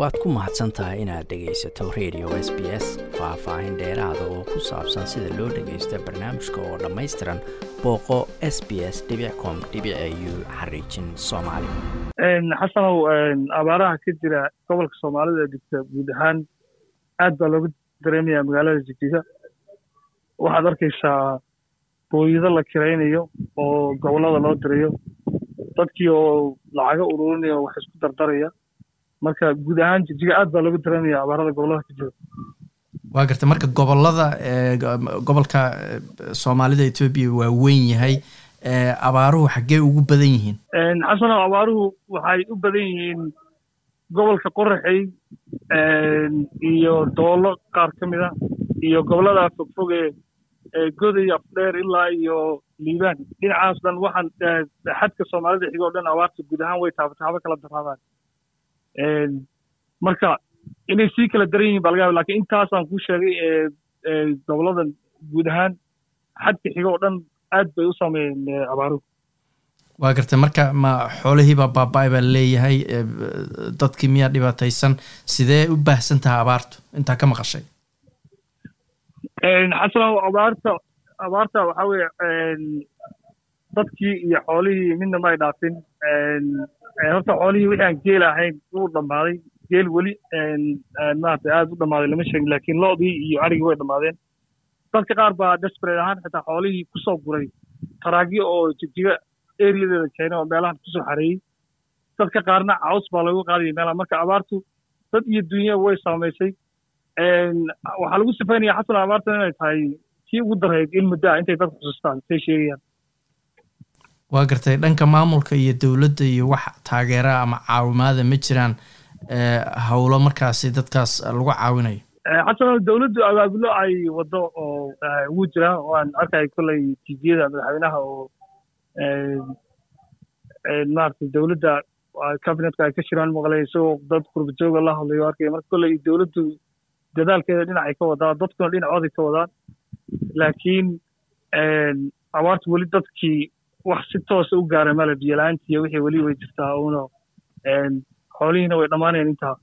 waad ku mahadsan tahay inaad dhegaysato radio s b s faah-faahin dheeraada oo ku saabsan sida loo dhagaysto barnaamijka oo dhammaystiran booqo s b s com u xariijin soomaali. Xasanow abaaraha ka jira gobolka soomaalida ee guud ahaan aad baa looga dareemaya magaalada jigjiga waxaad arkaysaa booyado la kiraynayo oo gobollada loo dirayo dadkii oo lacago ururinaya wax isku dardaraya marka guud ahaan jigjiga aad baa looga dareemaya abaarada gobollada ka jira. Waa garta. Marka gobollada gobolka soomaalida etoobiya waa weyn yahay. Abaaruhu xaggee ugu badan yihiin? Xasanow abaaruhu waxay u badan yihiin gobolka qoraxey iyo doolo qaar ka mid a iyo gobollada fogfog ee goday afdheer ilaa iyo liibaan. Dhinacaas dhan waxaan xadka soomaalida xigo o dhan abaarta guud ahaan way taabataaba kala daraadaan marka inay sii kala daran yihiin baa laga yaba laakiin intaasaan kuu sheegay gobollada guud ahaan xadka xigo o dhan aad bay u saameeyeen abaaruhu. Waa gartay marka ma xoolihiibaa baaba-ay baa leeyahay dadkii miyaa dhibaataysan sidee u baahsan taha abaartu? Intaa ka maqashay. Xasanow abaarta abaarta waxaa weeye dadkii iyo xoolihii midna ma ay dhaafin horta xoolihii wixii aan geel ahayn wuu dhammaaday. Geel weli maarata aad u dhammaaday lama sheegin laakiin lo'dii iyo arigii way dhammaadeen dadka qaar baa desperate ahaan xitaa xoolihii ku soo guray. Taraagyo oo jigjiga areadeeda keena oo meelahan ku soo xareeyey. Dadka qaarna caws baa lagu qaadaya meelaha. Marka abaartu dad iyo dunya way saamaysay. Waxaa lagu sifaynaya xasan abaartan inay tahay kii ugu darhayd in muddo ah intay dad xusuustaan say sheegayaan waa gartay dhanka maamulka iyo dowladda iyo wax taageera ama caawimaada ma jiraan howlo markaasi dadkaas lagu caawinayo? Xasano dowladdu abaabulo ay waddo oo ugu jiraan waan arkay kolley tijiyada madaxweynaha oo maaragtay dowladda cabinetka ay ka shiraan maqlay dad qurbajooga la hadlayo arkaya marka kolley dowladdu dadaalkeeda dhinacay ka wadaa dadkuna dhinacooday ka wadaan. Laakiin abaartu weli dadkii wax si toosa u gaara male biyala-aantiiyo wixii weli way jirtaa uuna xoolihiina way dhammaanayaan intaa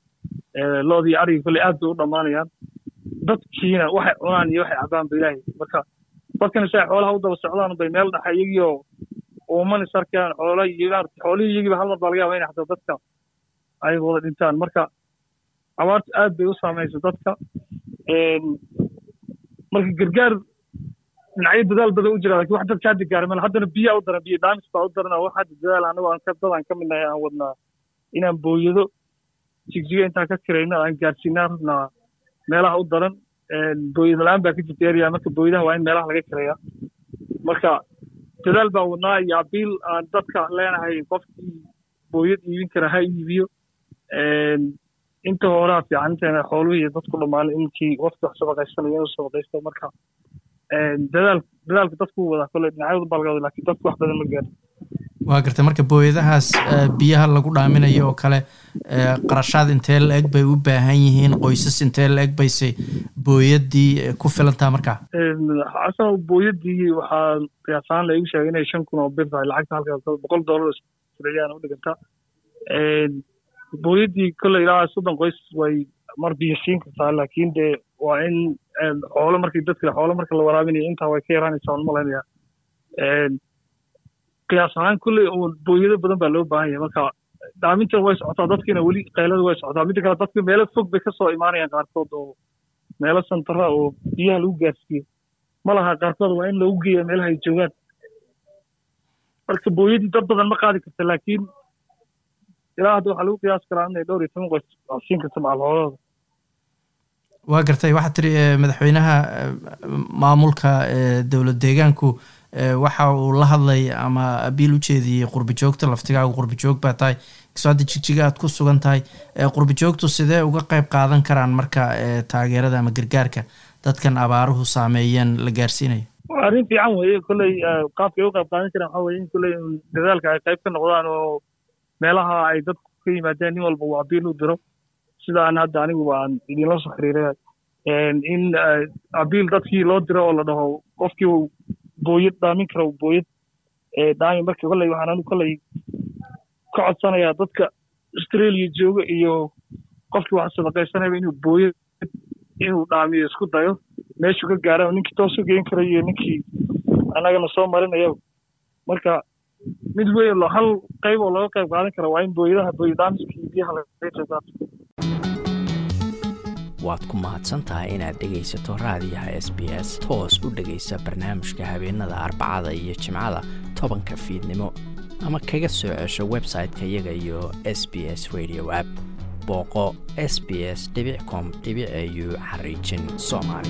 loodii arigi kolley aad bay u dhammaanayaan. Dadkiina waxay cunaan iyo waxay cabaan ba ilaahay. Marka dadkana si ay xoolaha u daba socdaan bay meel dhaxa iyagiioo uuman is xoola iyo maarata xoolihii iyagiiba hal baa laga yaba inay xataa dadka ay wada dhintaan. Marka abaartu aad bay u saamaysa dadka. Marka gargaar dhinacyo dadaal badan u jira laakiin wax dadka hadda gaara male haddana biyaa u daran biyo dhaamis baa u daran wax hadda dadaal anagoo aan dad aan ka midnahay aan wadnaa. Inaan booyado jigjiga intaan ka kirayno aan gaarsiinaa rabnaa meelaha u daran booyada la'aan baa ka jirta area. Marka booyadaha waa in meelaha laga kirayaa. Marka dadaal baa wadnaa iyo abiil aan dadka leenahay qofkii booyad iibin kara ha iibiyo. Inta horaa fiican inteena xooluhiiyo dadku dhammaan inkii wafti wax sabaqaysanayo inuu sabaqaysto marka dadaalka dadku wadaa kolle dhinacyadu wada laakiin dadku wax badan ma gaaro waa gartay marka booyadahaas biyaha lagu dhaaminayo oo kale qarashaad intee la eg bay u baahan yihiin qoysas intee la eg bayse booyadii ku filantaa markaa xasano booyadii waxaa qiyaasahaan la igu sheegay inay shan kun oo bir tahay lacagta halkaas boqol dollar sriyaan u dhigantaa booyadii kolley ilaa soddon qoys way mar biyo siin kartaa laakiin dee waa in xoolo markii dadka xoolo marka la waraabinayo intaa way ka yaraanaysaa waan malaynaya qiyaas ahaan kolley oo booyado badan baa loo baahan yahay. Marka dhaamintan way socotaa dadkiina weli qaylada way socotaa. Midda kale dadka meelo fog bay ka soo imaanayaan qaarkood oo meelo santara oo biyaha lagu gaarsiiyo. Ma laha qaarkood waa in loogu geeya meelaha ay joogaan. Marka booyadii dad badan ma qaadi karta laakiin ilaa hadda waxaa lagu qiyaas karaa inay dhowr iyo toban qoys. Siin karta macalhoolada waa gartay waxaa tiri madaxweynaha maamulka dowlad deegaanku waxa uu la hadlay ama abiil u jeediyey qurbijoogta laftigaagu qurbijoog baa tahay. Kasoo hadda jigjiga aad ku sugan tahay qurbijoogtu sidee uga qayb qaadan karaan marka taageerada ama gargaarka dadkan abaaruhu saameeyeen la gaarsiinayo arrin fiican weeye kolley qaabkay u qayb qaadan karaan waxaa weye in kolley dadaalka ay qayb ka noqdaan oo meelaha ay dadku ka yimaadeen nin walba uu abiil u diro. Sidaan hadda anigu aan idinla soo xiriiray in abiil dadkii loo diro oo la dhaho qofkii booyad dhaamin kara booyad dhaami marka kolley waxaan anigu kolley ka codsanayaa dadka australia jooga iyo qofkii wax sadaqaysanayba inuu booyo inuu dhaamiyo isku dayo meeshuu ka gaara ninkii toos u geyn karayo ninkii annagana soo marinaya marka mid weyn hal qayb oo laga qayb qaadan kara waa in booyadaha booyadaamiska iyo biyaha qaato waad ku mahadsan tahay inaad dhegaysato raadiyaha s b s toos u dhegaysa barnaamijka habeenada arbacada iyo jimcada tobanka fiidnimo ama kaga soo cesho website-ka iyaga iyo s b s radio app. Booqo s b s com au xariijin soomaali